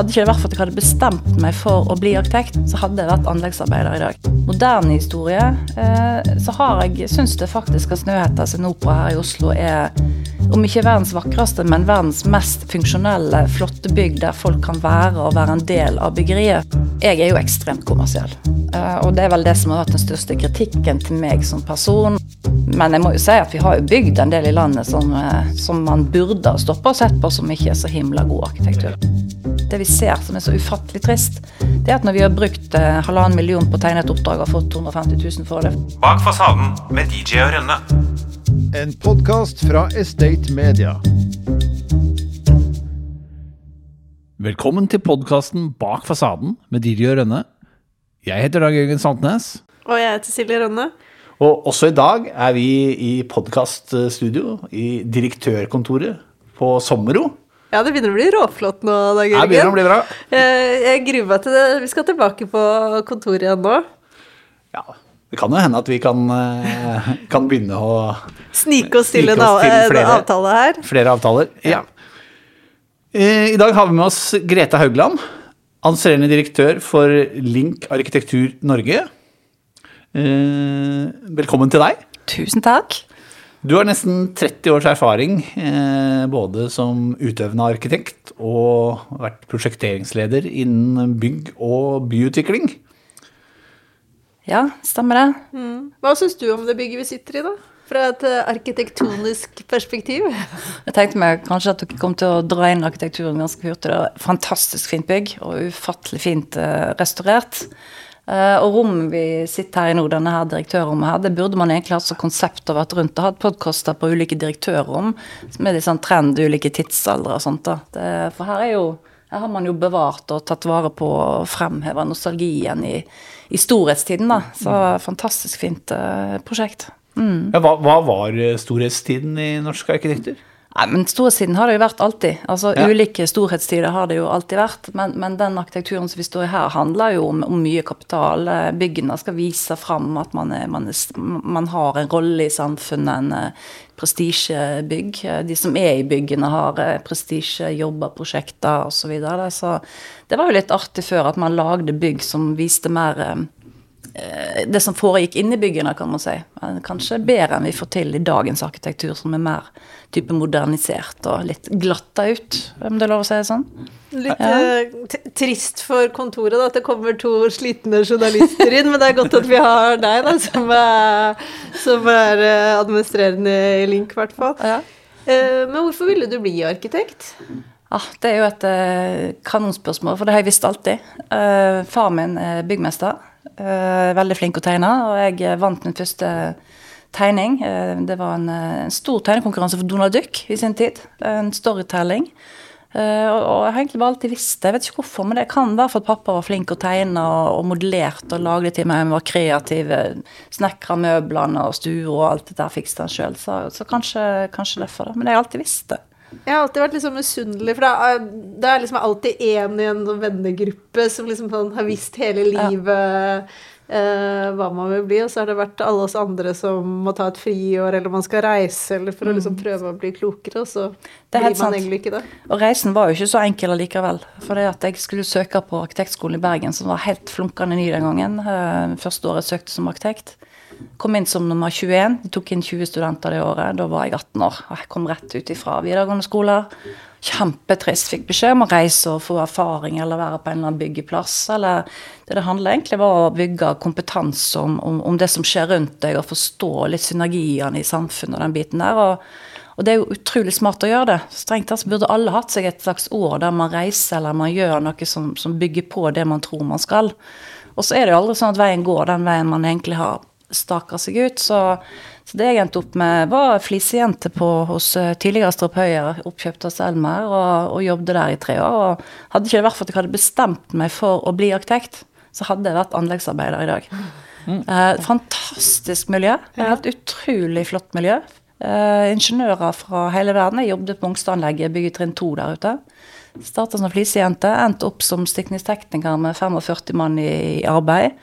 Hadde ikke det vært for at jeg hadde bestemt meg for å bli arkitekt, så hadde jeg vært anleggsarbeider i dag. Moderne historie, eh, så har jeg syns det faktisk at Snøhetta sin opera her i Oslo er om ikke verdens vakreste, men verdens mest funksjonelle, flotte bygg der folk kan være og være en del av byggeriet. Jeg er jo ekstremt kommersiell, eh, og det er vel det som har vært den største kritikken til meg som person. Men jeg må jo si at vi har jo bygd en del i landet som, eh, som man burde ha stoppa og sett på som ikke er så himla god arkitektur. Det vi ser som er så ufattelig trist, det er at når vi har brukt eh, halvannen million på å tegne et oppdrag og fått 250 000 for det Bak fasaden med DJ og Rønne. En podkast fra Estate Media. Velkommen til podkasten Bak fasaden med DJ og Rønne. Jeg heter Dag Jørgen Santnes. Og jeg heter Silje Rønne. Og også i dag er vi i podkaststudio i direktørkontoret på Sommero. Ja, det begynner å bli råflott nå, Dag begynner det å Jørgen. bli bra. Jeg, gruer meg til det. Vi skal tilbake på kontoret igjen nå. Ja, det kan jo hende at vi kan, eh, kan begynne å Snike oss til en, avtale her. flere avtaler. Ja. Eh, I dag har vi med oss Greta Haugland, anserende direktør for Link Arkitektur Norge. Eh, Velkommen til deg. Tusen takk. Du har nesten 30 års erfaring eh, både som utøvende arkitekt og vært prosjekteringsleder innen bygg og byutvikling. Ja, stemmer det. Hva syns du om det bygget vi sitter i, da? Fra et eh, arkitektonisk perspektiv. Jeg tenkte meg kanskje at dere kom til å dra inn arkitekturen ganske hurtig. Det er et fantastisk fint bygg, og ufattelig fint eh, restaurert. Eh, og rommet vi sitter her i nå, denne her direktørrommet her, det burde man egentlig hatt som konsept og vært rundt og hatt podkaster på ulike direktørrom, er litt sånn trend, ulike tidsaldre og sånt. da. Det, for her er jo her har man jo bevart og tatt vare på og fremheva nostalgien i, i storhetstiden, da. Så fantastisk fint eh, prosjekt. Ja, hva, hva var eh, storhetstiden i norske arkitekter? Nei, men Storhetstiden har det jo vært alltid. Altså Ja. Ulike storhetstider har det jo alltid vært. Men, men den arkitekturen som vi står i her, handler jo om, om mye kapital. Byggene skal vise fram at man, er, man, er, man har en rolle i samfunnet, en eh, prestisjebygg. De som er i byggene, har eh, prestisjejobber, prosjekter osv. Så, videre. så det var jo litt artig før at man lagde bygg som viste mer eh, det som foregikk inni byggene, kan man si. Kanskje bedre enn vi får til i dagens arkitektur, som er mer type modernisert og litt glatta ut, om det er lov å si det sånn. Litt ja. trist for kontoret da, at det kommer to slitne journalister inn, men det er godt at vi har deg, da, som er, som er eh, administrerende i Link, i hvert fall. Ja. Eh, Men hvorfor ville du bli arkitekt? Ah, det er jo et eh, kanonspørsmål, for det har jeg visst alltid. Far min er byggmester. Eh, veldig flink å tegne, og jeg eh, vant min første tegning. Eh, det var en, en stor tegnekonkurranse for Donald Duck i sin tid. En storytelling. Og, og jeg har egentlig bare alltid visst det. Jeg vet ikke hvorfor, men det kan være for at pappa var flink å tegne og, og modellerte og lagde til meg. Han var kreativ. Snekra møblene og stuer og alt det der fikset han sjøl. Så, så kanskje, kanskje derfor, da. Men jeg har alltid visst det. Jeg har alltid vært liksom misunnelig, for det er, det er liksom alltid én i en vennegruppe som liksom sånn har visst hele livet eh, hva man vil bli, og så har det vært alle oss andre som må ta et friår, eller man skal reise, eller for å liksom prøve å bli klokere, og så Mm. Det blir man sant. egentlig ikke det. Og reisen var jo ikke så enkel allikevel. For det at jeg skulle søke på arkitektskolen i Bergen, som var helt flunkende ny den gangen. eh, Første året jeg søkte som arkitekt. Kom inn som nummer 21. De tok inn 20 studenter det året. Da var jeg 18 år. Og jeg kom rett ut ifra videregående skoler. Kjempetrist. Fikk beskjed om å reise og få erfaring eller være på en eller annen byggeplass. Eller det det handler egentlig var å bygge kompetanse om, om, om det som skjer rundt deg, og forstå litt synergiene i samfunnet og den biten der. og og det er jo utrolig smart å gjøre det. Strengt tatt burde alle hatt seg et slags år der man reiser eller man gjør noe som, som bygger på det man tror man skal. Og så er det jo aldri sånn at veien går den veien man egentlig har staka seg ut. Så, så det jeg endte opp med, var flisejente på, hos eh, tidligere Strup Høyer, oppkjøpt av Selmer, og, og jobbet der i tre år. Og hadde ikke det vært for at jeg hadde bestemt meg for å bli arkitekt, så hadde jeg vært anleggsarbeider i dag. Eh, fantastisk miljø. Helt utrolig flott miljø. Eh, ingeniører fra hele verden. Jeg jobbet på Mongstad-anlegget, byggetrinn 2 der ute. Starta som flisejente, endte opp som stikningstekniker med 45 mann i, i arbeid.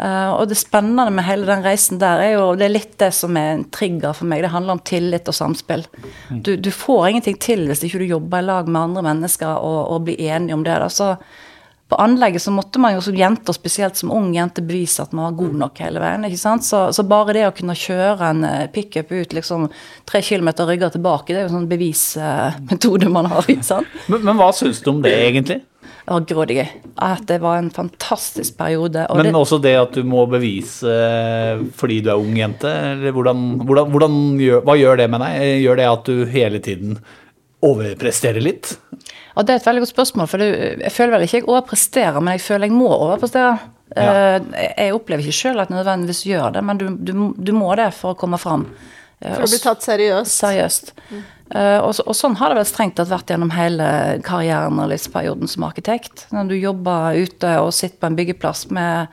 Eh, og det spennende med hele den reisen der er jo Det er litt det som er en trigger for meg. Det handler om tillit og samspill. Du, du får ingenting til hvis ikke du jobber i lag med andre mennesker og, og blir enige om det. Da. Så på anlegget så måtte man jo som jente, og spesielt som ung jente, bevise at man var god nok hele veien. ikke sant? Så, så bare det å kunne kjøre en eh, pickup ut liksom tre kilometer rygger tilbake, det er jo sånn bevismetode man har. ikke sant? Men, men hva syns du om det, egentlig? Var grådig gøy. At det var en fantastisk periode. Og Men det, også det at du må bevise eh, fordi du er ung jente? Eller hvordan, hvordan, hvordan gjør, hva gjør det med deg? Gjør det at du hele tiden overpresterer litt? og det er et veldig godt spørsmål, for jeg føler vel ikke jeg overpresterer, men jeg føler jeg må overprestere. Ja. Eh, Jeg opplever ikke sjøl at jeg nødvendigvis gjør det, men du, du, du må det for å komme fram. Eh, For å bli tatt seriøst. Seriøst. Eh, og, så, og sånn har det vel strengt tatt vært gjennom hele karrieren og livsperioden som arkitekt. Når du jobber ute og sitter på en byggeplass med,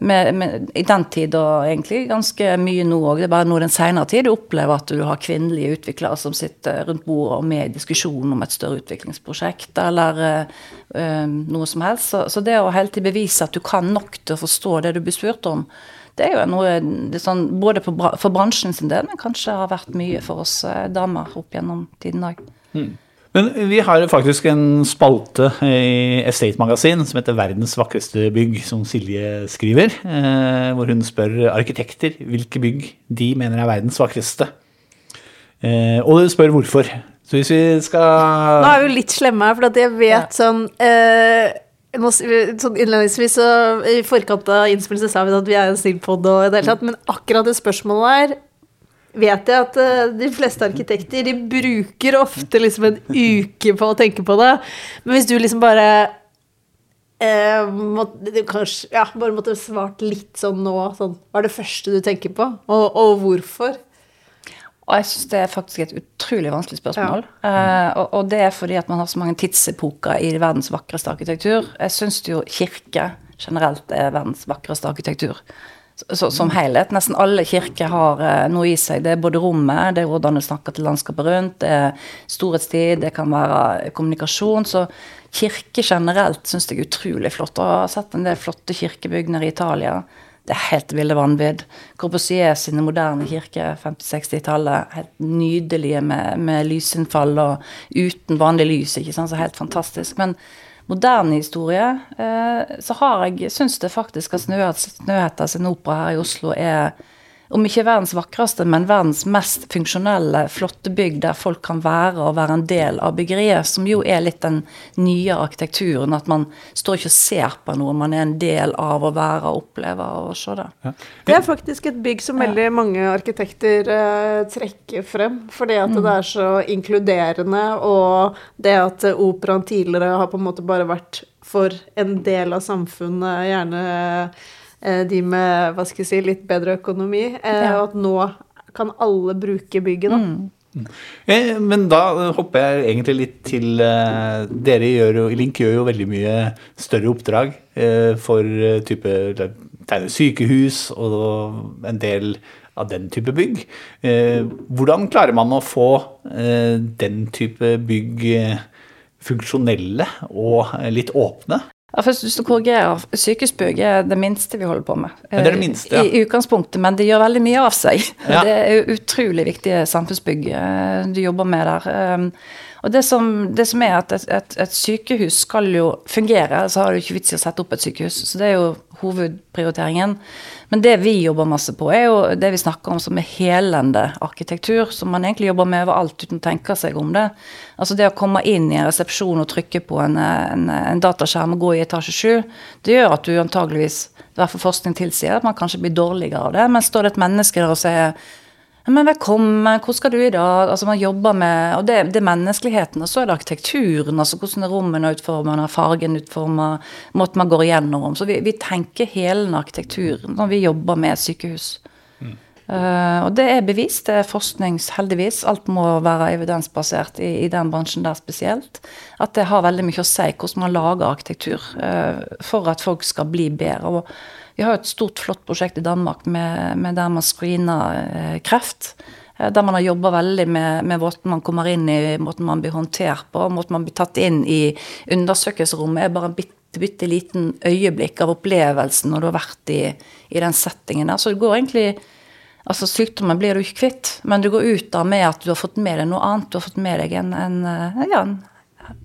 med, med I den tid og egentlig ganske mye nå òg, det er bare nå den senere tid du opplever at du har kvinnelige utviklere som sitter rundt bordet og med i diskusjon om et større utviklingsprosjekt eller eh, noe som helst. Så, så det å hele tiden bevise at du kan nok til å forstå det du blir spurt om, det er jo noe det er sånn, både for, for bransjen sin del, men kanskje har vært mye for oss eh, damer opp gjennom tiden òg. Men vi har faktisk en spalte i Estate Magasin som heter 'Verdens vakreste bygg', som Silje skriver. eh, Hvor hun spør arkitekter hvilke bygg de mener er verdens vakreste. Eh, Og hun spør hvorfor. Så hvis vi skal Nå er vi jo litt slemme her, for at jeg vet sånn eh, må sånn Innledningsvis så i forkant av innspillelsen sa vi at vi er en snill pod og men akkurat det spørsmålet her vet jeg at eh, de fleste arkitekter de bruker ofte liksom en uke på å tenke på det. Men hvis du liksom bare eh, du kanskje, ja, bare måtte svart litt sånn nå sånn, Hva er det første du tenker på, og, og hvorfor? Og jeg syns det er faktisk et utrolig vanskelig spørsmål. Eh, og, og det er fordi at man har så mange tidsepoker i verdens vakreste arkitektur. Jeg syns jo kirke generelt er verdens vakreste arkitektur. Så, så, som helhet. Nesten alle kirker har uh, noe i seg. Det er både rommet, det er hvordan du snakker til landskapet rundt, det er storhetstid, det kan være kommunikasjon. Så kirke generelt syns jeg er utrolig flott. Og jeg har sett en del flotte kirkebygg nede i Italia. Det er helt ville vanvidd. Corbusier sine moderne kirker, 50-60-tallet, helt nydelige med, med lysinnfall og uten vanlig lys. ikke sant, så Helt fantastisk. Men moderne historie, eh, så har jeg syns det faktisk at Snøhet- Snøhetta sin opera her i Oslo er om ikke verdens vakreste, men verdens mest funksjonelle, flotte bygg der folk kan være og være en del av byggeriet, som jo er litt den nye arkitekturen. At man står ikke og ser på noe, man er en del av å være og oppleve og se det. Det er faktisk et bygg som veldig mange arkitekter eh, trekker frem. Fordi at det er så inkluderende, og det at operaen tidligere har på en måte bare vært for en del av samfunnet, gjerne eh, de med hva skal jeg si, litt bedre økonomi, eh, Ja. og at nå kan alle bruke bygget. Da. Eh, Men da hopper jeg egentlig litt til eh, Dere gjør jo, Link gjør jo veldig mye større oppdrag eh, for eh, type tegne sykehus og en del av den type bygg. Eh, Hvordan klarer man å få eh, den type bygg eh, funksjonelle og eh, litt åpne? Først korrigere. Sykehusbygg er det minste vi holder på med. Det er det minste, ja. I, utgangspunktet, men det gjør veldig mye av seg. Ja. Det er utrolig viktige samfunnsbygg eh, du jobber med der. Og det som, det som er at et, et, et sykehus skal jo fungere, så har det jo ikke vits i å sette opp et sykehus. Så det er jo hovedprioriteringen. Men det vi jobber masse på, er jo det vi snakker om som er helende arkitektur, som man egentlig jobber med overalt uten å tenke seg om det. Altså det å komme inn i en resepsjon og trykke på en, en, en dataskjerm og gå i etasje sju, det gjør at du antageligvis, i hvert fall forskning tilsier, at man kanskje blir dårligere av det. Men står det et menneske der og sier men velkommen, hvor skal du i dag? Altså Man jobber med Og det, det er menneskeligheten, og så er det arkitekturen. altså Hvordan er rommene utformet, fargen utformet, måten man går igjennom. Så vi, vi tenker hele arkitekturen når vi jobber med sykehus. Eh, og det er bevist, det er forsknings, heldigvis. Alt må være evidensbasert i, i den bransjen der spesielt. At det har veldig mye å si hvordan man lager arkitektur uh, for at folk skal bli bedre. og vi har et stort, flott prosjekt i Danmark med, med der man screener eh, kreft. Eh, der man har jobba veldig med, med måten man kommer inn i, måten man blir håndtert på, måten man blir tatt inn i undersøkelsesrommet. er bare en bitte bitte, liten øyeblikk av opplevelsen når du har vært i, i den settingen der. Så det går egentlig Altså Sykdommen blir du ikke kvitt, men du går ut da med at du har fått med deg noe annet. Du har fått med deg en, en, eh, ja, en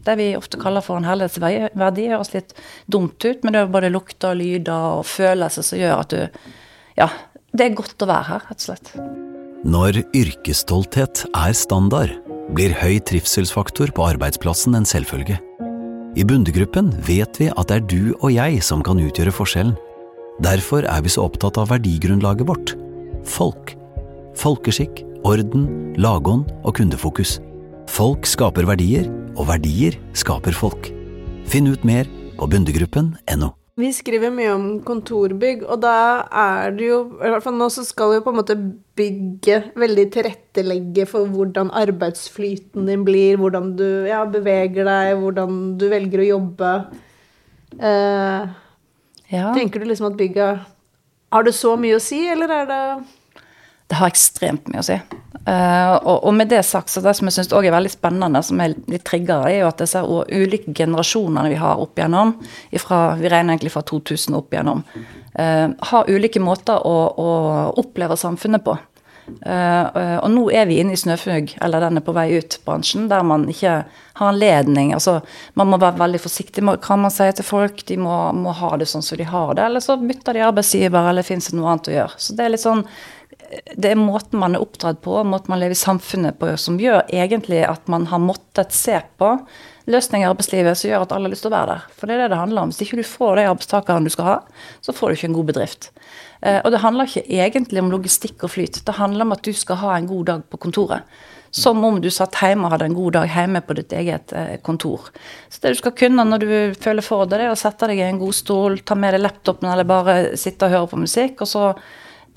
det vi ofte kaller for en helhetsverdi. høres litt dumt ut, men det er både lukter, lyder og følelser som gjør at du Ja, det er godt å være her, rett og slett. Når yrkesstolthet er standard, blir høy trivselsfaktor på arbeidsplassen en selvfølge. I Bundegruppen vet vi at det er du og jeg som kan utgjøre forskjellen. Derfor er vi så opptatt av verdigrunnlaget vårt folk. Folkeskikk, orden, lagånd og kundefokus. Folk skaper verdier, og verdier skaper folk. Finn ut mer på bundegruppen.no. Vi skriver mye om kontorbygg, og da er det jo I hvert fall nå så skal jo på en måte bygget veldig tilrettelegge for hvordan arbeidsflyten din blir, hvordan du ja, beveger deg, hvordan du velger å jobbe. Eh, Ja. Tenker du liksom at bygget Har det så mye å si, eller er det Det har ekstremt mye å si. Eh, og, og med det sagt, så det som jeg syns er veldig spennende, som er litt trigger, er jo at disse ulike generasjonene vi har opp igjennom, ifra, vi regner egentlig fra 2000 opp igjennom, uh, har ulike måter å, å oppleve samfunnet på. Eh, eh, og nå er vi inne i snøfugg, eller den er på vei ut-bransjen, der man ikke har anledning altså Man må være veldig forsiktig med hva man sier til folk, de må, må ha det sånn som de har det, eller så bytter de arbeidsgiver, eller fins det noe annet å gjøre. Så det er litt sånn det er måten man er oppdratt på, måten man lever i samfunnet på, som gjør egentlig at man har måttet se på løsninger i arbeidslivet som gjør at alle har lyst til å være der. For det er det det handler om. Hvis ikke du får de arbeidstakerne du skal ha, så får du ikke en god bedrift. Eh, og det handler ikke egentlig om logistikk og flyt. Det handler om at du skal ha en god dag på kontoret. Som om du satt hjemme og hadde en god dag hjemme på ditt eget eh, kontor. Så det du skal kunne når du føler for deg det er å sette deg i en god stol, ta med deg laptopen eller bare sitte og høre på musikk, og så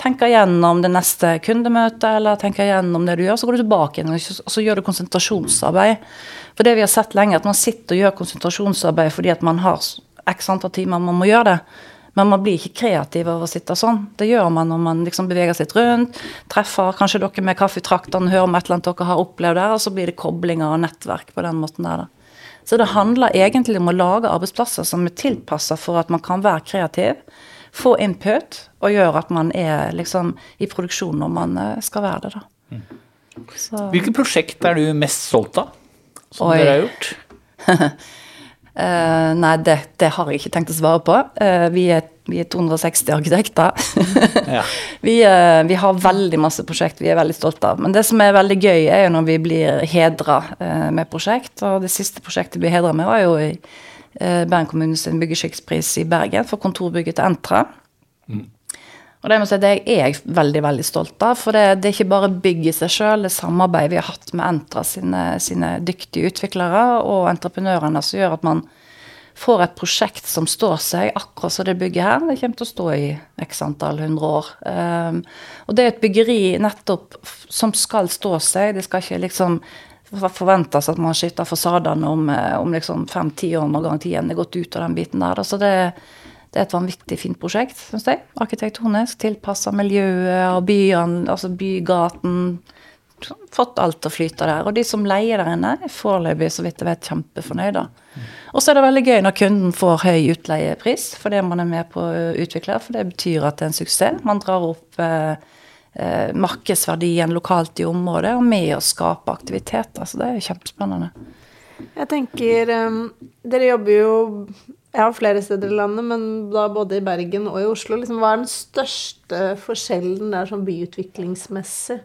tenker gjennom det neste kundemøtet, eller tenker gjennom det du gjør, så går du tilbake igjen og så- gjør du konsentrasjonsarbeid. For det vi har sett lenge, at man sitter og gjør konsentrasjonsarbeid fordi at man har x antall timer man må gjøre det. Men man blir ikke kreativ av å sitte sånn. Det gjør man når man liksom beveger seg litt rundt, treffer kanskje dere med kaffetraktene, hører om et eller annet dere har opplevd der, og så blir det koblinger og nettverk på den måten der. da. Så det handler egentlig om å lage arbeidsplasser som er tilpassa for at man kan være kreativ, få input, og gjøre at man er liksom i produksjon når man eh, skal være det, da. Så, Hvilke prosjekt er du mest stolt av? Som Oi. dere har gjort? uh, nei, det, det har jeg ikke tenkt å svare på. Uh, vi, er, vi er 260 arkitekter. Ja. Vi, uh, vi har veldig masse prosjekt vi er veldig stolte av. Men det som er veldig gøy, er jo når vi blir hedra med prosjekt. Og det siste prosjektet vi ble hedra med, var jo i eh, Bergen kommune sin byggeskikkspris i Bergen for kontorbygget til Entra. Og det må si, det er jeg veldig veldig stolt av. For det, det er ikke bare bygg i seg sjøl, det er samarbeid vi har hatt med Entra sine, sine dyktige utviklere og entreprenørene som gjør at man får et prosjekt som står seg, akkurat som det bygget her. Det kommer til å stå i x antall hundre år. Um, og det er et byggeri nettopp som skal stå seg. Det skal ikke liksom forventes at man skifter fasadene om, eh, om liksom fem-ti år når garantien er gått ut av den biten der. Så det, det er et vanvittig fint prosjekt, syns jeg. Arkitektonisk, tilpassa miljøet og byene, altså bygaten. Fått alt til å flyte der. Og de som leier der inne, er foreløpig, så vidt jeg vet, kjempefornøyde. Og så er det veldig gøy når kunden får høy utleiepris for det man er med på å utvikle, for det betyr at det er en suksess. Man drar opp eh, markedsverdien lokalt i området og med å skape aktivitet. Altså, det er jo kjempespennende. Jeg tenker Dere jobber jo ja, flere steder i landet, men da både i Bergen og i Oslo. Liksom, hva er den største forskjellen der sånn byutviklingsmessig?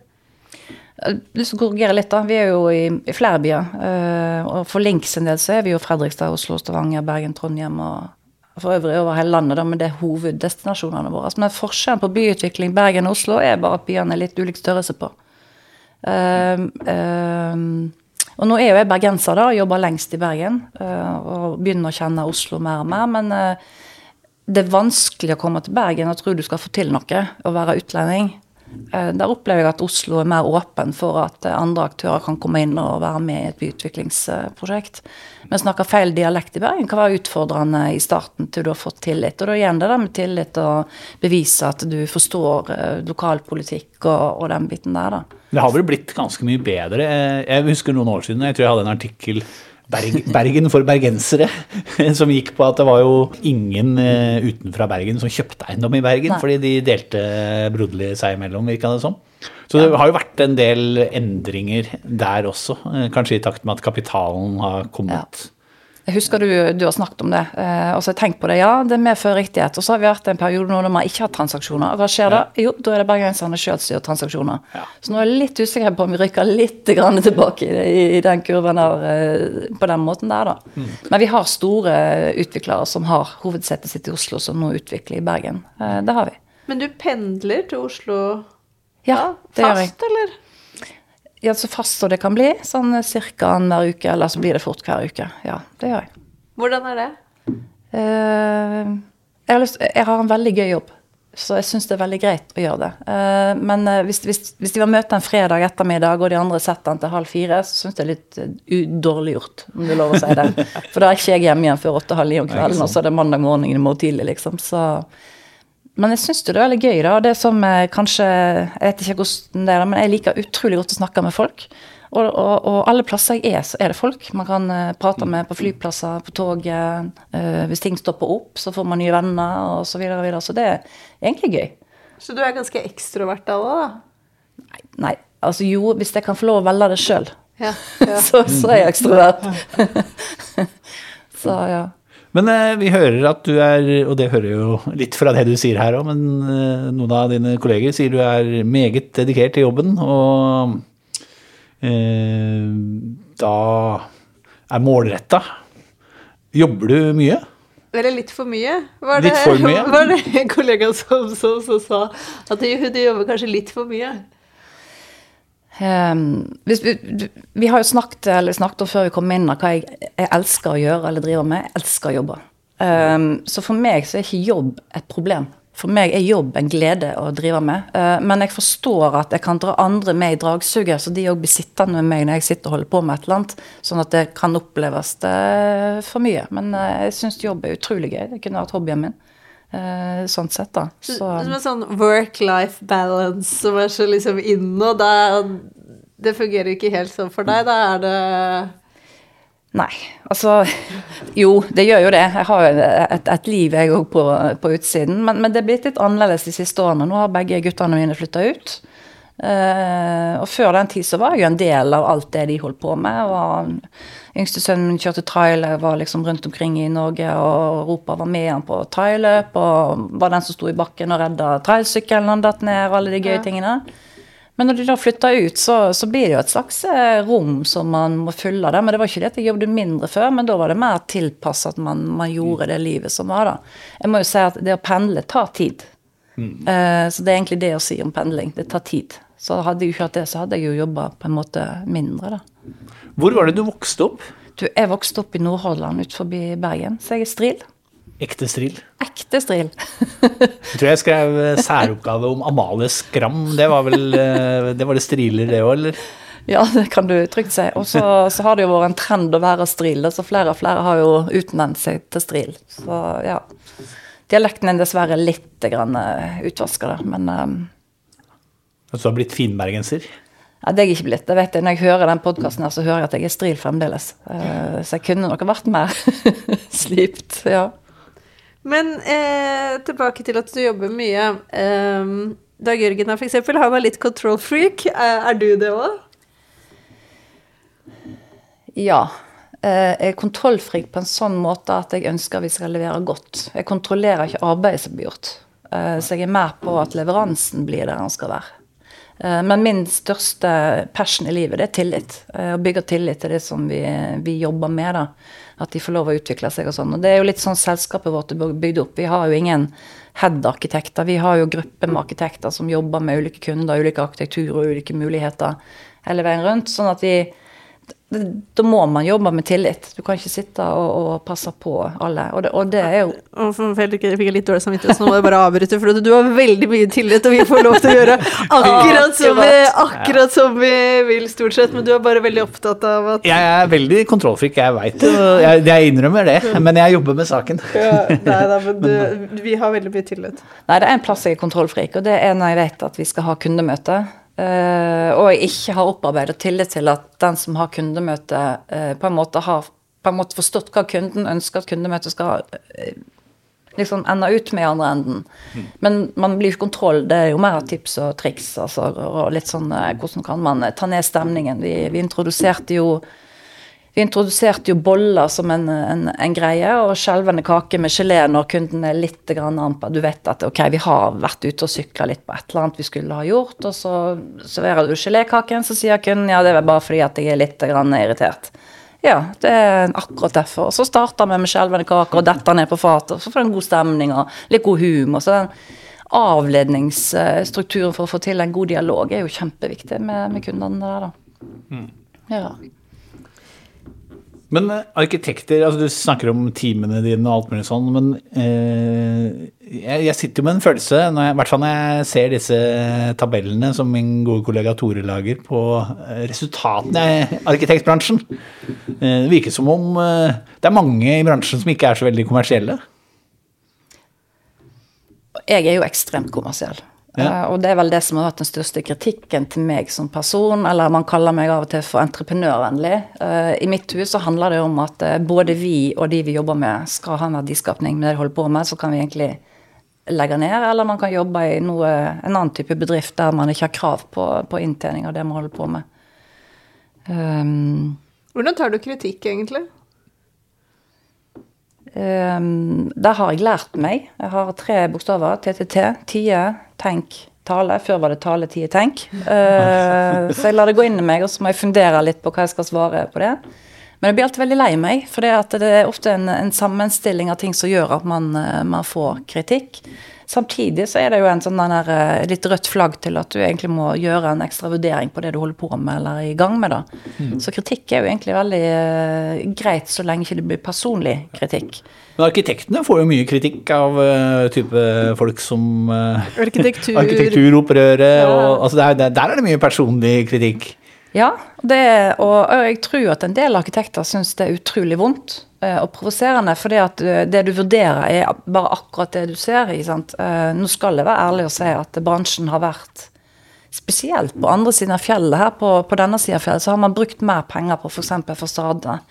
Jeg vil lyst til å korrigere litt, da. Vi er jo i, i flere byer. Uh, og for Links en del så er vi jo Fredrikstad, Oslo, Stavanger, Bergen, Trondheim og for øvrig over hele landet, men det er hoveddestinasjonene våre. Men forskjellen på byutvikling Bergen og Oslo er bare at byene er litt ulik størrelse på. Ehm, ehm, og nå er jo jeg bergenser da, og jobber lengst i Bergen, Uh, og begynner å kjenne Oslo mer og mer. Men uh, det er vanskelig å komme til Bergen og tro du skal få til noe, å være utlending. Eh, Der opplever jeg at Oslo er mer åpen for at andre aktører kan komme inn og være med i et byutviklingsprosjekt. Men snakker feil dialekt i Bergen kan være utfordrende i starten til du har fått tillit. Og da igjen det med tillit og bevise at du forstår eh, lokalpolitikk og, og den biten der, da. Det har vel blitt ganske mye bedre. Eh, Jeg husker noen år siden, jeg tror jeg hadde en artikkel Berg, Bergen for bergensere, som gikk på at det var jo ingen eh, utenfra Bergen som kjøpte eiendom i Bergen, Nei. fordi de delte broderlig seg imellom, virka det som. Så det har jo vært en del endringer der også, eh, kanskje i takt med at kapitalen har kommet. Jeg husker du, du har snakket om det, eh, og så har jeg tenkt på det. Ja, det medfører riktighet. Og så har vi vært en periode nå når man ikke har transaksjoner. Og hva skjer da? Jo, da er det bergenserne sjøl som gjør transaksjoner. Så nå er jeg litt usikker på om vi rykker litt grann tilbake i, i, i den kurven der, eh, på den måten der, da. Men vi har store utviklere som har hovedsetet sitt i Oslo, som nå utvikler i Bergen. Eh, Det har vi. Men du pendler til Oslo Ja, det gjør jeg. fast, eller? Ja, så fast som det kan bli. Sånn ca. annenhver uke, eller så blir det fort hver uke. Ja, det gjør jeg. Hvordan er det? Uh, jeg, har lyst, jeg har en veldig gøy jobb, så jeg syns det er veldig greit å gjøre det. Uh, men eh, hvis, hvis, hvis de var møte en fredag ettermiddag, og de andre setter den til halv fire, så syns jeg det er litt uh, dårlig gjort, om du lover lov å si det. For da er ikke jeg hjemme igjen før åtte-halv ni om kvelden, og så er det mandag morgen i morgen tidlig, liksom. Så men jeg syns det er veldig gøy, da. Det som eh, kanskje Jeg vet ikke hvordan det er, men jeg liker utrolig godt å snakke med folk. Og, og, og alle plasser jeg er, så er det folk man kan eh, prate med på flyplasser, på toget. eh, hvis ting stopper opp, så får man nye venner, og så videre. og videre. Så det er egentlig gøy. Så du er ganske ekstrovert da òg, da? Nei, altså jo, hvis jeg kan få lov å velge det sjøl, Ja. ja. så, så er jeg ekstrovert. så ja. Men eh, vi hører at du er, og det hører jo litt fra det du sier her òg, men eh, noen av dine kolleger sier du er meget dedikert til jobben, og eh, da er målretta. Jobber du mye? Eller litt for mye? Var det, Litt for mye? Var det en kollega som, som, som sa at hun jobber kanskje litt for mye? Ehm, hvis vi, vi har jo snakket, eller snakket om før vi kom inn, om hva jeg, jeg elsker å gjøre eller driver med. Jeg elsker å jobbe. Um, så for meg så er ikke jobb et problem. For meg er jobb en glede å drive med. Uh, men jeg forstår at jeg kan dra andre med i dragsuget, så de òg blir sittende med meg når jeg sitter og holder på med et eller annet. Sånn at det kan oppleves det for mye. Men uh, jeg syns jobb er utrolig gøy. Det kunne vært hobbyen min. Eh, sånn sett, da. Så, Som en sånn work-life balance som er så liksom inne, og da Det fungerer ikke helt sånn for deg. Da er det Nei, altså Jo, det gjør jo det. Jeg har jo et, et liv jeg òg på, på utsiden. Men, men det er blitt litt annerledes de siste årene. Nå har begge guttene mine flytta ut. Eh, og før den tid så var jeg jo en del av alt det de holdt på med. Og yngste sønnen min kjørte trailer, var liksom rundt omkring i Norge, og Europa var med han på trailløp, og var den som sto i bakken og redda trailsykkelen når han datt ned, og alle de gøye tingene. Men når de da flytta ut, så, så blir det jo et slags eh, rom som man må fylle der. Men det var ikke det at jeg jobbet mindre før, men da var det mer tilpasset at man, man gjorde det livet som var da. Jeg må jo si at det å pendle tar tid. Eh, så det er egentlig det å si om pendling. Det tar tid. Så hadde jeg ikke hatt det, så hadde jeg jo jobba på en måte mindre, da. Hvor var det du vokste opp? Du, jeg vokste opp i Nordhordland ut forbi Bergen, så jeg er stril. Ekte stril. Ekte stril. Jeg tror jeg skrev eh, særoppgave om Amalie Skram. Det var vel eh, det var det striler, det òg, eller? Ja, det kan du trygt si. Og så så har det jo vært en trend å være stril, så flere og flere har jo utnevnt seg til stril. Så ja. Dialekten er dessverre litt grann utvaska, men um, At du har blitt finbergenser? ja, det er jeg ikke blitt. Det vet jeg. Når jeg hører den podkasten så hører jeg at jeg er stril fremdeles. Eh, så jeg kunne nok vært mer slipt, ja. Men eh, tilbake til at du jobber mye. Eh, Dag Jørgen her, eksempel, han er litt control freak. Er, er du det òg? Ja. Eh, Jeg er kontrollfrik på en sånn måte at jeg ønsker vi skal levere godt. Jeg kontrollerer ikke arbeidet som blir gjort. Eh, Så jeg er mer på at leveransen blir der den skal være. Eh, Men min største passion i livet, det er tillit. Eh, Å bygge tillit til det som vi, vi jobber med. da. At de får lov å utvikle seg og sånn. Og det er jo litt sånn selskapet vårt er bygd opp. Vi har jo ingen head-arkitekter. Vi har jo grupper med arkitekter som jobber med ulike kunder, ulike arkitekturer og ulike muligheter hele veien rundt. Sånn at vi Da må man jobbe med tillit. Du kan ikke sitte og, og passe på alle. Og det, og det er jo Og for jeg fikk litt dårlig samvittighet, så nå må jeg bare avbryte. For du har veldig mye tillit, og vi får lov til å gjøre akkurat som vi, akkurat som vi vil, stort sett. Men du er bare veldig opptatt av at Jeg er veldig kontrollfrik, jeg veit det. Jeg, jeg innrømmer det, men jeg jobber med saken. ja, Nei da, men du, vi har veldig mye tillit. Nei, det er en plass jeg er kontrollfrik, og det er når jeg vet at vi skal ha kundemøte. Eh, og jeg ikke har opparbeidet tillit til at den som har kundemøte, eh, på en måte har på en måte forstått hva kunden ønsker at kundemøtet skal eh, liksom ende ut med i andre enden. Men man blir ikke kontroll, det er jo mer tips og triks, altså, og litt sånn hvordan kan man ta ned stemningen. Vi, vi introduserte jo vi introduserte jo boller som en, en, en greie, og skjelvende kake med gelé når kunden er litt grann. Du vet at ok, vi har vært ute og sykla litt på et eller annet vi skulle ha gjort, og så serverer du gelékaken, så sier kunden ja, det er bare fordi at jeg er litt grann irritert. Ja, det er akkurat derfor. Og så starter vi med skjelvende kake og detter ned på fatet, og så får du en god stemning og litt god humor. Så den avledningsstrukturen for å få til en god dialog er jo kjempeviktig med, med kundene der, da. Ja. Men eh, arkitekter, altså du snakker om teamene dine og alt mulig sånn, men eh, jeg, jeg sitter jo med en følelse, jeg, i hvert fall når jeg ser disse tabellene som min gode kollega Tore lager på eh, resultatene i arkitektbransjen. Eh, det virker som om eh, det er mange i bransjen som ikke er så veldig kommersielle. jeg er jo ekstremt kommersiell. Ja. Eh, og det er vel det som har vært den største kritikken til meg som person, eller man kaller meg av og til for entreprenørvennlig. Eh, I mitt hus så handler det om at eh, både vi og de vi jobber med, skal ha en verdiskapning med det de holder på med. Så kan vi egentlig legge ned, eller man kan jobbe i noe, en annen type bedrift der man ikke har krav på, på inntjening av det man holder på med. Um, Hvordan tar du kritikk, egentlig? Um, der har jeg lært meg. Jeg har tre bokstaver. TTT. Tie, tenk, tale. Før var det tale, tie, tenk. Uh, så jeg lar det gå inn i meg, og så må jeg fundere litt på hva jeg skal svare på det. Men jeg blir alltid veldig lei meg, for det, er ofte en, en sammenstilling av ting som gjør at man, eh, man får kritikk. Samtidig så er det jo en sånn den der, eh, litt rødt flagg til at du egentlig må gjøre en ekstra vurdering på det du holder på med eller er i gang med. da. Så kritikk er jo egentlig veldig uh, greit så lenge ikke det blir personlig kritikk. Men arkitektene får jo mye kritikk av uh, type folk som Arkitektur. arkitekturopprøret, og altså der, der, der er det mye personlig kritikk. Ja, det, og, jeg tror at en del arkitekter syns det er utrolig vondt eh, og provoserende, fordi at eh, det du vurderer, er bare akkurat det du ser. Eh, nå skal jeg være ærlig og si at bransjen har vært Spesielt på andre siden av fjellet, her på, på denne siden av fjellet, så har man brukt mer penger på f.eks. fasader.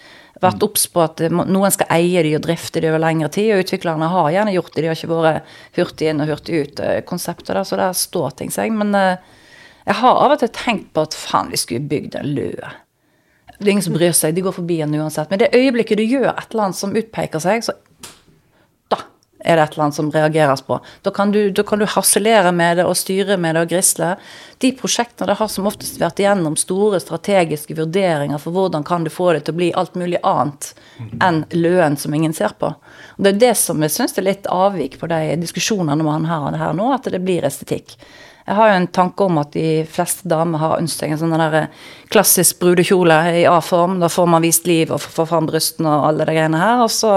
Vært obs på at noen skal eie de og drifte de over lengre tid, og utviklerne har gjerne gjort det. De har ikke vært hurtig inn og hurtig ut-konseptet så der står ting seg. Men jeg har av og til tenkt på at faen, vi skulle bygd en løe. Det er ingen som bryr seg, de går forbi den uansett. Men det øyeblikket du gjør et eller annet som utpeker seg, så da er det et eller annet som reageres på. Da kan du, da kan du harselere med det og styre med det og grisle. De prosjektene det har som oftest vært igjennom store strategiske vurderinger for hvordan kan du få det til å bli alt mulig annet enn løen som ingen ser på. Og Det er det som jeg syns er litt avvik på de diskusjonene man har her nå, at det blir estetikk. Jeg har jo en tanke om at de fleste damer har ønsket seg en sånn der klassisk brudekjole i A-form. Da får man vist liv og får fram brystene og alle de greiene her. Og så,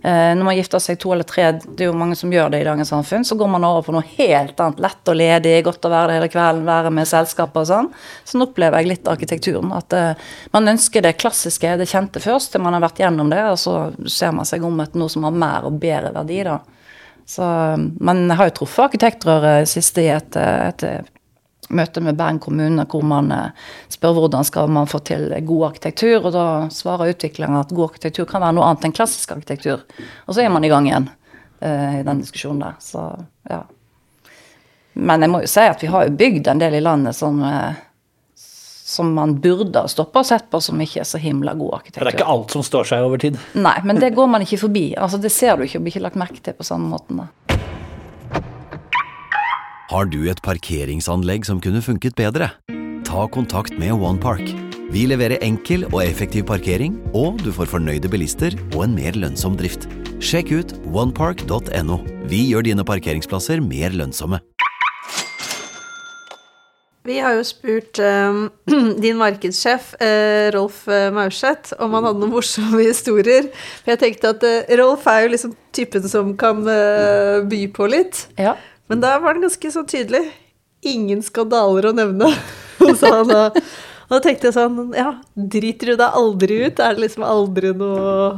eh, når man gifter seg to eller tre, det er jo mange som gjør det i dagens samfunn, så går man over på noe helt annet. Lett og ledig, godt å være der hele kvelden, være med selskapet og sånn. Sånn opplever jeg litt arkitekturen. At eh, man ønsker det klassiske, det kjente først, til man har vært gjennom det, og så ser man seg om etter noe som har mer og bedre verdi, da. Så, men jeg har jo truffet arkitektrøret siste i et, et møte med Bergen kommune, hvor man eh, spør hvordan skal man få til god arkitektur, og da svarer utviklerne at god arkitektur kan være noe annet enn klassisk arkitektur. Og så er man i gang igjen uh, i den diskusjonen der. Så ja. Men jeg må jo si at vi har jo bygd en del i landet som, eh, som man burde ha stoppa og sett på som ikke er så himla god For arkitektur. det er ikke alt som står seg over tid. Nei, men det går man ikke forbi. Altså, det ser du ikke og blir ikke lagt merke til på samme måten. da. Har du et parkeringsanlegg som kunne funket bedre? Ta kontakt med OnePark. Vi leverer enkel og effektiv parkering, og du får fornøyde bilister og en mer lønnsom drift. Sjekk ut onepark.no. Vi gjør dine parkeringsplasser mer lønnsomme. Vi har jo spurt um, din markedssjef, uh, Rolf eh, Maurseth, om han hadde noen morsomme historier. For jeg tenkte at uh, Rolf er jo liksom typen som kan uh, by på litt. Ja. Men da var han ganske sånn tydelig. Ingen skandaler å nevne, sa han da. Og da tenkte jeg sånn, ja, driter du deg aldri ut? Er det liksom aldri noe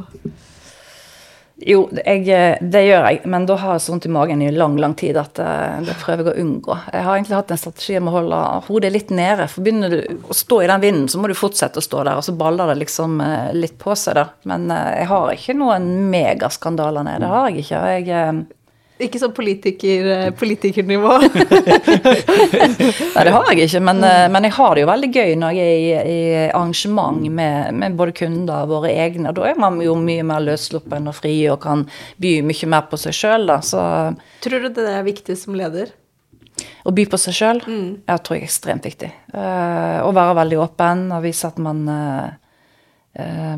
Jo, jeg, eh, det gjør jeg, men da har jeg så vondt i magen i lang, lang tid at eh, det prøver jeg å unngå. Jeg har egentlig hatt en strategi om å holde hodet litt nede. For begynner du å stå i den vinden, så må du fortsette å stå der, og så baller det liksom eh, litt på seg, da. Men jeg har ikke noen megaskandaler nede, det har jeg ikke. Jeg, Ikke sånn politiker, eh, politikernivå. Nei, det har jeg ikke, men, eh, men jeg har det jo veldig gøy når jeg er i, i arrangement med, med både kunder og våre egne. Da er man jo mye mer løssluppen og fri og kan by mye mer på seg sjøl, da. Så Tror du det er viktig som leder? å by på seg sjøl, jeg tror jeg er ekstremt viktig. Uh, å være veldig åpen og vise at man uh, eh,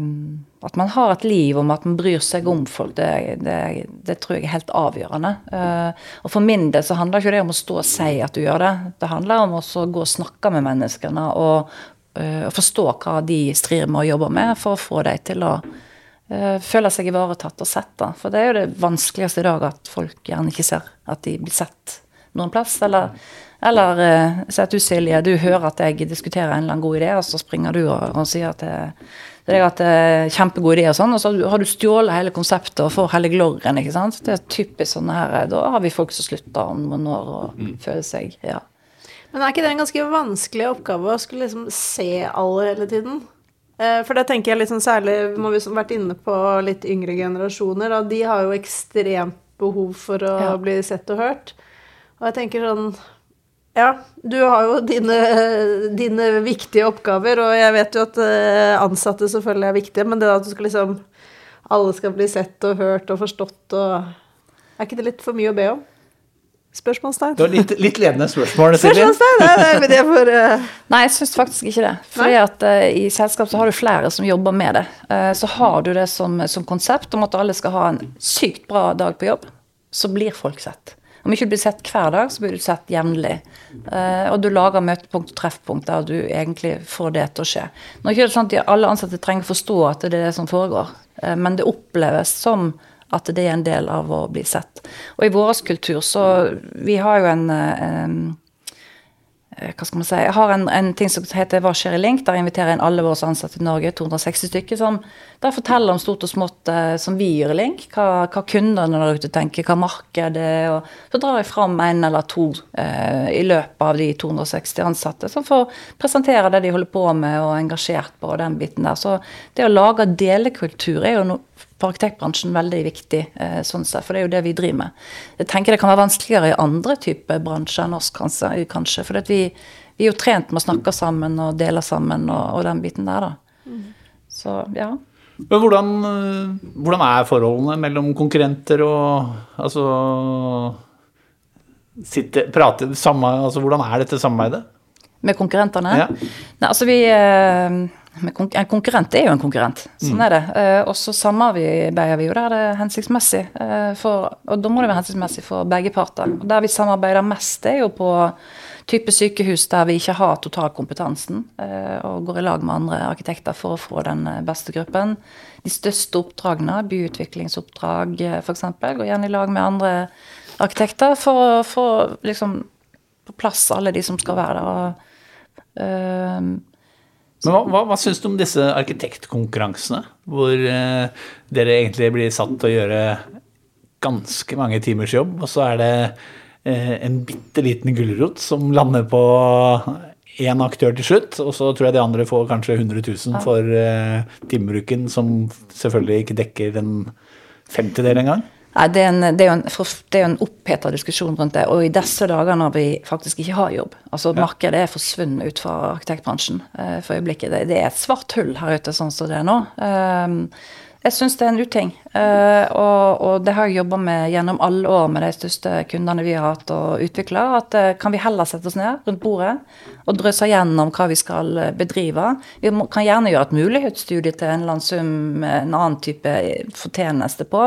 At man har et liv om at man bryr seg om folk, det, det, det tror jeg er helt avgjørende. Uh, og for min del så handler ikke det om å stå og si at du gjør det. Det handler om å gå og snakke med menneskene og, uh, forstå hva de strir med og jobber med, for å få dem til å uh, føle seg ivaretatt og sett. Da. For det er jo det vanskeligste i dag, at folk gjerne ikke ser at de blir sett noen plass. Eller, eller uh, si at du Silje, du hører at jeg diskuterer en eller annen god idé, og så springer du og, og sier at det, det er at det er kjempegod idé og sånn, og så har du stjålet hele konseptet og får hele glorien, ikke sant. Det er typisk sånn her, Da har vi folk som slutter om noen år og føler seg ja. Men er ikke det en ganske vanskelig oppgave å skulle liksom se alle hele tiden? Eh, For det tenker jeg liksom særlig, må vi som har vært inne på litt yngre generasjoner, da, de har jo ekstremt behov for å Ja. bli sett og hørt. Og jeg tenker sånn Ja, du har jo dine, dine viktige oppgaver, og jeg vet jo at eh, ansatte selvfølgelig er viktige, men det at du skal liksom Alle skal bli sett og hørt og forstått og Er ikke det litt for mye å be om? Spørsmålstegn? Det var litt, litt ledende spørsmål, Silje. Spørsmålstegn? Nei, nei, men det får eh, Nei, jeg syns faktisk ikke det. Fordi at eh, i selskap så har du flere som jobber med det. Uh, så har du det som, som konsept om at alle skal ha en sykt bra dag på jobb, så blir folk sett. Om ikke du blir sett hver dag, så blir du sett jevnlig. Eh, og du lager møtepunkt og treffpunkt der du egentlig får det til å skje. Nå er det ikke sånn at alle ansatte trenger å forstå at det er det som foregår, eh, men det oppleves som at det er en del av å bli sett. Og i vår kultur så Vi har jo en, en eh, hva skal man si, Jeg har en, en ting som heter Hva skjer i Link? Der inviterer jeg inn alle våre ansatte i Norge, 260 stykker, som der forteller om stort og smått eh, som vi gjør i Link. Hva, hva kundene der ute tenker, hva markedet er. og Så drar jeg fram en eller to eh, i løpet av de 260 ansatte, som får presentere det de holder på med og er engasjert på, og den biten der. Så det å lage delekultur er jo noe for arkitektbransjen veldig viktig, eh, sånn sett, for det er jo det vi driver med. Jeg tenker det kan være vanskeligere i andre typer bransjer enn oss, kanskje. for vi, vi er jo trent med å snakke sammen og dele sammen og, og den biten der, da. Så ja. Men hvordan, eh, hvordan er forholdene mellom konkurrenter og altså sitte, prate, samme, altså Hvordan er dette samarbeidet? Med konkurrentene? Ja. Nei, altså vi eh, En konkurrent er jo en konkurrent. Sånn er det. Eh, og så samarbeider vi jo der det er hensiktsmessig. Eh, for, og da må det være hensiktsmessig for begge parter. Og der vi samarbeider mest, det er jo på type sykehus der vi ikke har totalkompetansen, eh, og går i lag med andre arkitekter for å få den beste gruppen. De største oppdragene, byutviklingsoppdrag f.eks., går gjerne i lag med andre arkitekter for å få liksom på plass alle de som skal være der. Og, Men hva, hva, hva syns du om disse arkitektkonkurransene, hvor eh, dere egentlig blir satt til å gjøre ganske mange timers jobb, og så er det eh, en bitte liten gulrot som lander på én aktør til slutt, og så tror jeg de andre får kanskje 100 000 for eh, timebruken, som selvfølgelig ikke dekker en femtedel engang? Nei, det er, en, det, er en, det er en oppheta diskusjon rundt det. Og i disse dager når vi faktisk ikke har jobb Altså markedet er forsvunnet ut fra arkitektbransjen eh, for øyeblikket. Det, det er et svart hull her ute sånn som det er nå. Um, jeg syns det er en uting. Eh, og, og det har jeg jobba med gjennom alle år med de største kundene vi har hatt og utvikla. At eh, kan vi heller sette oss ned rundt bordet og drøse gjennom hva vi skal eh, bedrive. Vi må, kan gjerne gjøre et mulighetsstudie til en eller annen sum med en annen type fortjeneste på,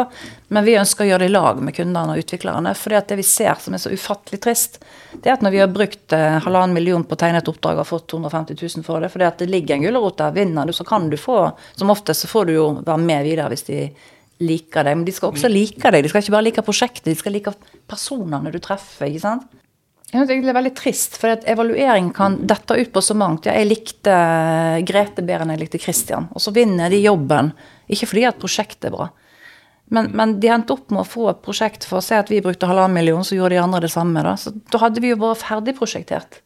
men vi ønsker å gjøre det i lag med kundene og utviklerne. For det vi ser som er så ufattelig trist, det er at når vi har brukt halvannen million på å tegne et oppdrag og fått 250 000 for det, fordi at det ligger en gulrot der, vinner du, så kan du få Som oftest så får du jo være med videre hvis de liker deg. Men de skal også like deg. De skal ikke bare like prosjektet, de skal like personene du treffer. ikke sant? Jeg synes egentlig det er veldig trist, for at evaluering kan dette ut på så mangt. Ja, jeg likte Grete bedre enn jeg likte Christian. Og så vinner de jobben. Ikke fordi at prosjektet er bra, Men, men de endte opp med å få et prosjekt for å se at vi brukte halvannen million, så gjorde de andre det samme. Da Så da hadde vi jo bare ferdigprosjektert.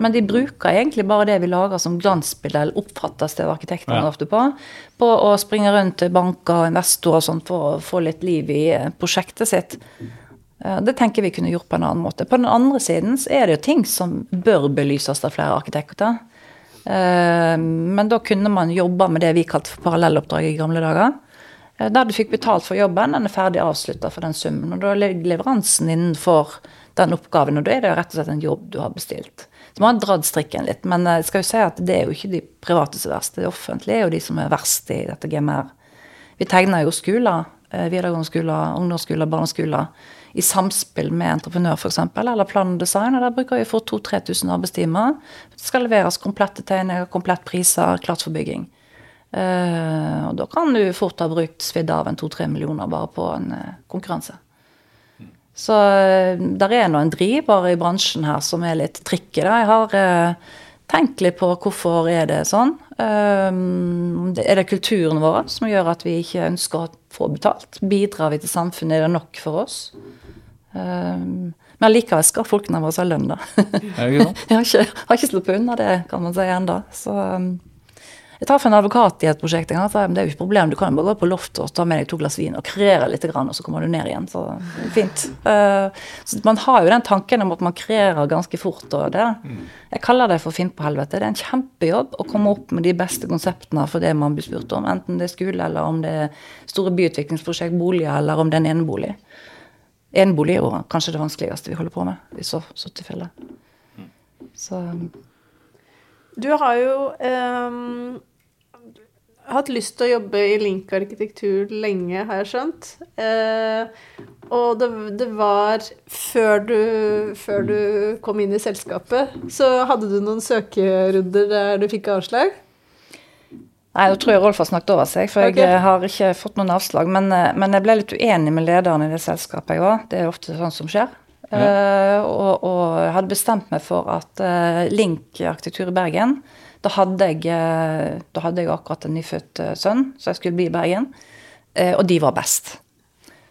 Men de bruker egentlig bare det vi lager som glansbilde, eller oppfattes det av arkitektene Ja. ofte på, på å springe rundt til banker og investorer og sånt for å få litt liv i eh, prosjektet sitt. Eh, Det tenker vi kunne gjort på en annen måte. På den andre siden så er det jo ting som bør belyses av flere arkitekter. Eh, Men da kunne man jobba med det vi kalte for parallelloppdrag i gamle dager. Eh, Der du fikk betalt for jobben, den er ferdig avslutta for den summen. Og da ligger leveransen innenfor den oppgaven, og da er det jo rett og slett en jobb du har bestilt. Så man har dratt strikken litt, men jeg skal jo si at det er jo ikke de private som er verst. Det offentlige er jo de som er verst i dette GMR. Vi tegner jo skoler, eh, videregående skoler, ungdomsskoler, barneskoler, i samspill med entreprenør f.eks., eller plan og design. Og der bruker vi for 2000-3000 arbeidstimer. Det skal leveres komplette tegninger, komplett priser, klart for bygging. Eh, og da kan du fort ha brukt svidd av en to-tre millioner bare på en eh, konkurranse. Så eh, der er nå en driver i bransjen her som er litt tricky. Jeg har tenkt litt på hvorfor er det sånn. Er det kulturen vår som gjør at vi ikke ønsker å få betalt? Bidrar vi til samfunnet? Er det nok for oss? Men likevel skal folkene våre ha lønn, da. Jeg har ikke, har ikke sluppet unna det, kan man si ennå. Så jeg tar for en advokat i et prosjekt en gang. og sa, Det er jo ikke problem, du kan jo bare gå på loftet og ta med deg to glass vin og kreere litt, grann, og så kommer du ned igjen. Så fint. Eh, så man har jo den tanken om at man kreerer ganske fort. og det. Jeg kaller det for finn på helvete. Det er en kjempejobb å komme opp med de beste konseptene for det man blir spurt om. Enten det er skole, eller om det er store byutviklingsprosjekt, boliger, eller om det er en enebolig. Enebolig er jo kanskje det vanskeligste vi holder på med i så, så tilfelle. Så Du har jo ehm, hatt lyst til å jobbe i Link arkitektur lenge, har jeg skjønt. Eh, og det, det var før du, før du kom inn i selskapet, så hadde du noen søkerunder der du fikk avslag? Nei, da tror jeg Rolf har snakket over seg, for okay. jeg eh, har ikke fått noen avslag. Men, eh, men jeg ble litt uenig med lederen i det selskapet jeg var. Det er ofte sånn som skjer. Eh, og, og jeg hadde bestemt meg for at eh, Link arkitektur i Bergen da hadde, jeg, eh, da hadde jeg akkurat en nyfødt eh, sønn, så jeg skulle bli i Bergen. Eh, og de var best.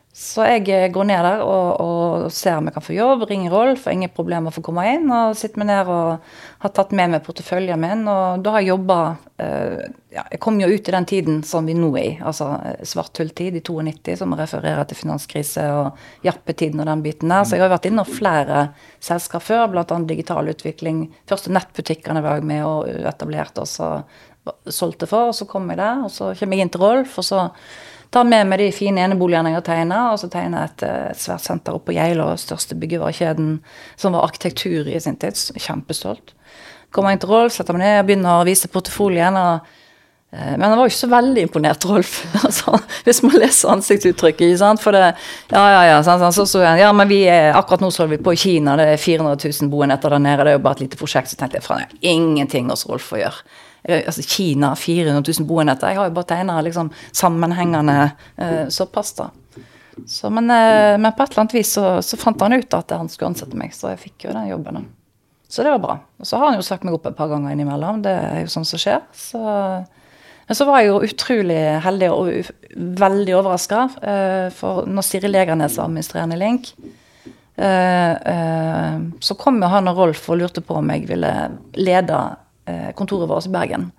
Så jeg eh, går ned der og, og ser om jeg kan få jobb, ringer Rolf, har ingen problemer for å komme inn. Og sitter meg ned og har tatt med meg porteføljen min. Og da har jeg jobba eh, ja, Jeg kom jo ut i den tiden som vi nå er i, altså svart svart hulltid i 92, som refererer til finanskrise og jappetiden og den biten der. Så jeg har vært innom flere selskap før, bl.a. digital utvikling. Første nettbutikkene var jeg med og etablerte og solgte for. Og så kom jeg der, og så kommer jeg inn til Rolf, og så tar med meg de fine eneboligene jeg har tegna, og så tegner jeg eh, et svært senter oppe på Geilo, største byggevarekjeden, som var arkitektur i sin tid. Kjempestolt. Kommer inn til Rolf, setter meg ned, begynner å vise portefolien. eh, men han var jo ikke så veldig imponert, Rolf. altså, hvis man leser ansiktsuttrykket. For det, ja, ja, ja, sant, sant, så, så, ja, men vi er, akkurat nå så holder vi på i Kina, det er 400 000 boenheter der nede. Det er jo bare et lite prosjekt. Så tenkte jeg har ingenting hos Rolf å gjøre. Jeg, altså, Kina, 400 000 boenheter. Jeg har jo bare tegna liksom, sammenhengende eh, såpass, da. Så, men, eh, men på et eller annet vis så, så fant han ut at han skulle ansette meg, så jeg fikk jo den jobben. Så det var bra. Og så har han jo sagt meg opp et par ganger innimellom. Det er jo sånn som skjer. Så, men så var jeg jo utrolig heldig og veldig overraska. For når Siri Legernes var administrerende Link, eh, eh, så kom jo han og Rolf og lurte på om jeg ville lede eh, kontoret vårt i Bergen.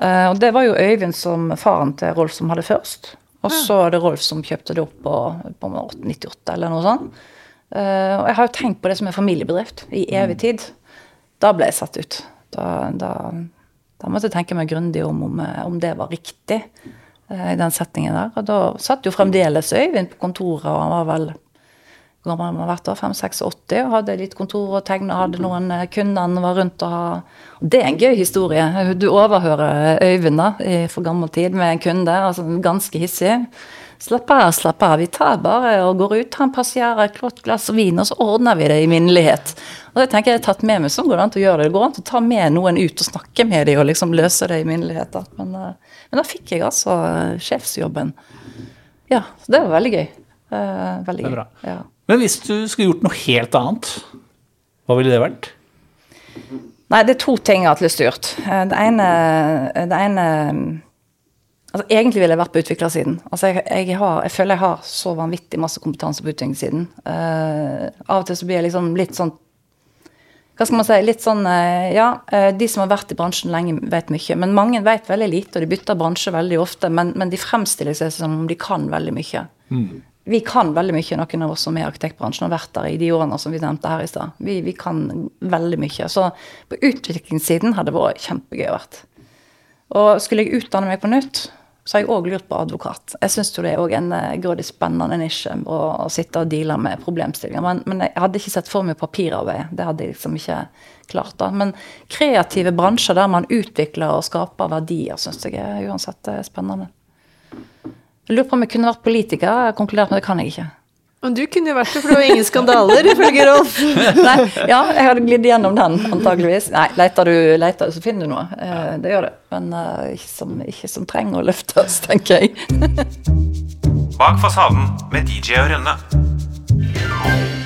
Eh, og det var jo Øyvind som faren til Rolf som hadde først. Og så er det Rolf som kjøpte det opp på, på 98 eller noe sånt. Eh, og jeg har jo tenkt på det som en familiebedrift i evig tid. Da ble jeg satt ut. Da, da, da måtte jeg tenke meg grundig om, om om det var riktig eh, i den settingen der. Og da satt jo fremdeles Øyvind på kontoret, og han var vel gammel man har vært da, 5-6-80, og hadde litt kontor og tegna, hadde noen eh, kunder var rundt og ha Det er en gøy historie. Du overhører Øyvind da, i for gammel tid med en kunde, altså ganske hissig. Slapp av, slapp av. Vi tar bare og går ut, tar en passiere, et godt glass vin, og så ordner vi det i minnelighet. Og det tenker jeg er tatt med meg. Sånn går det an til å gjøre det. Det går an til å ta med noen ut og snakke med dem og liksom løse det i minnelighet. Men, eh, men da fikk jeg altså eh, sjefsjobben. Ja, så det var veldig gøy. veldig veldig Det er bra. Ja. Men hvis du skulle gjort noe helt annet, hva ville det vært? Nei, det er to ting jeg har hatt lyst til å gjøre. Eh, Det ene, det ene Altså, egentlig ville jeg vært på utviklersiden. Altså, jeg, jeg, har, jeg føler jeg har så vanvittig masse kompetanse på utviklingssiden. Uh, av og til så blir jeg liksom litt sånn Hva skal man si? Litt sånn uh, Ja, uh, de som har vært i bransjen lenge, vet mye. Men mange vet veldig lite, og de bytter bransje veldig ofte. Men, men de fremstiller seg som om de kan veldig mye. Vi kan veldig mye, noen av oss som er i arkitektbransjen og har vært der i de årene som vi nevnte her i stad. Vi, vi kan veldig mye. Så på utviklingssiden hadde det vært kjempegøy å vært. Og skulle jeg utdanne meg på nytt, så har jeg òg lurt på advokat. Jeg syns det er òg en eh, grådig spennende nisje å, å sitte og deale med problemstillinger. Men, men, jeg hadde ikke sett for meg papirarbeid. Det hadde jeg liksom ikke klart. da. Men kreative bransjer der man utvikler og skaper verdier, syns jeg er uansett eh, spennende. Jeg lurer på om jeg kunne vært politiker. Jeg har konkludert med det kan jeg ikke. Men du kunne jo vært det, for det var ingen skandaler, ifølge Rolf. Nei, ja, jeg hadde glidd gjennom den, antageligvis. Nei, leter du, leter du, så finner du noe. Eh, det gjør det. Men eh, ikke, som, ikke som trenger å løftes, tenker jeg. Bak fasaden med DJ og Rønne.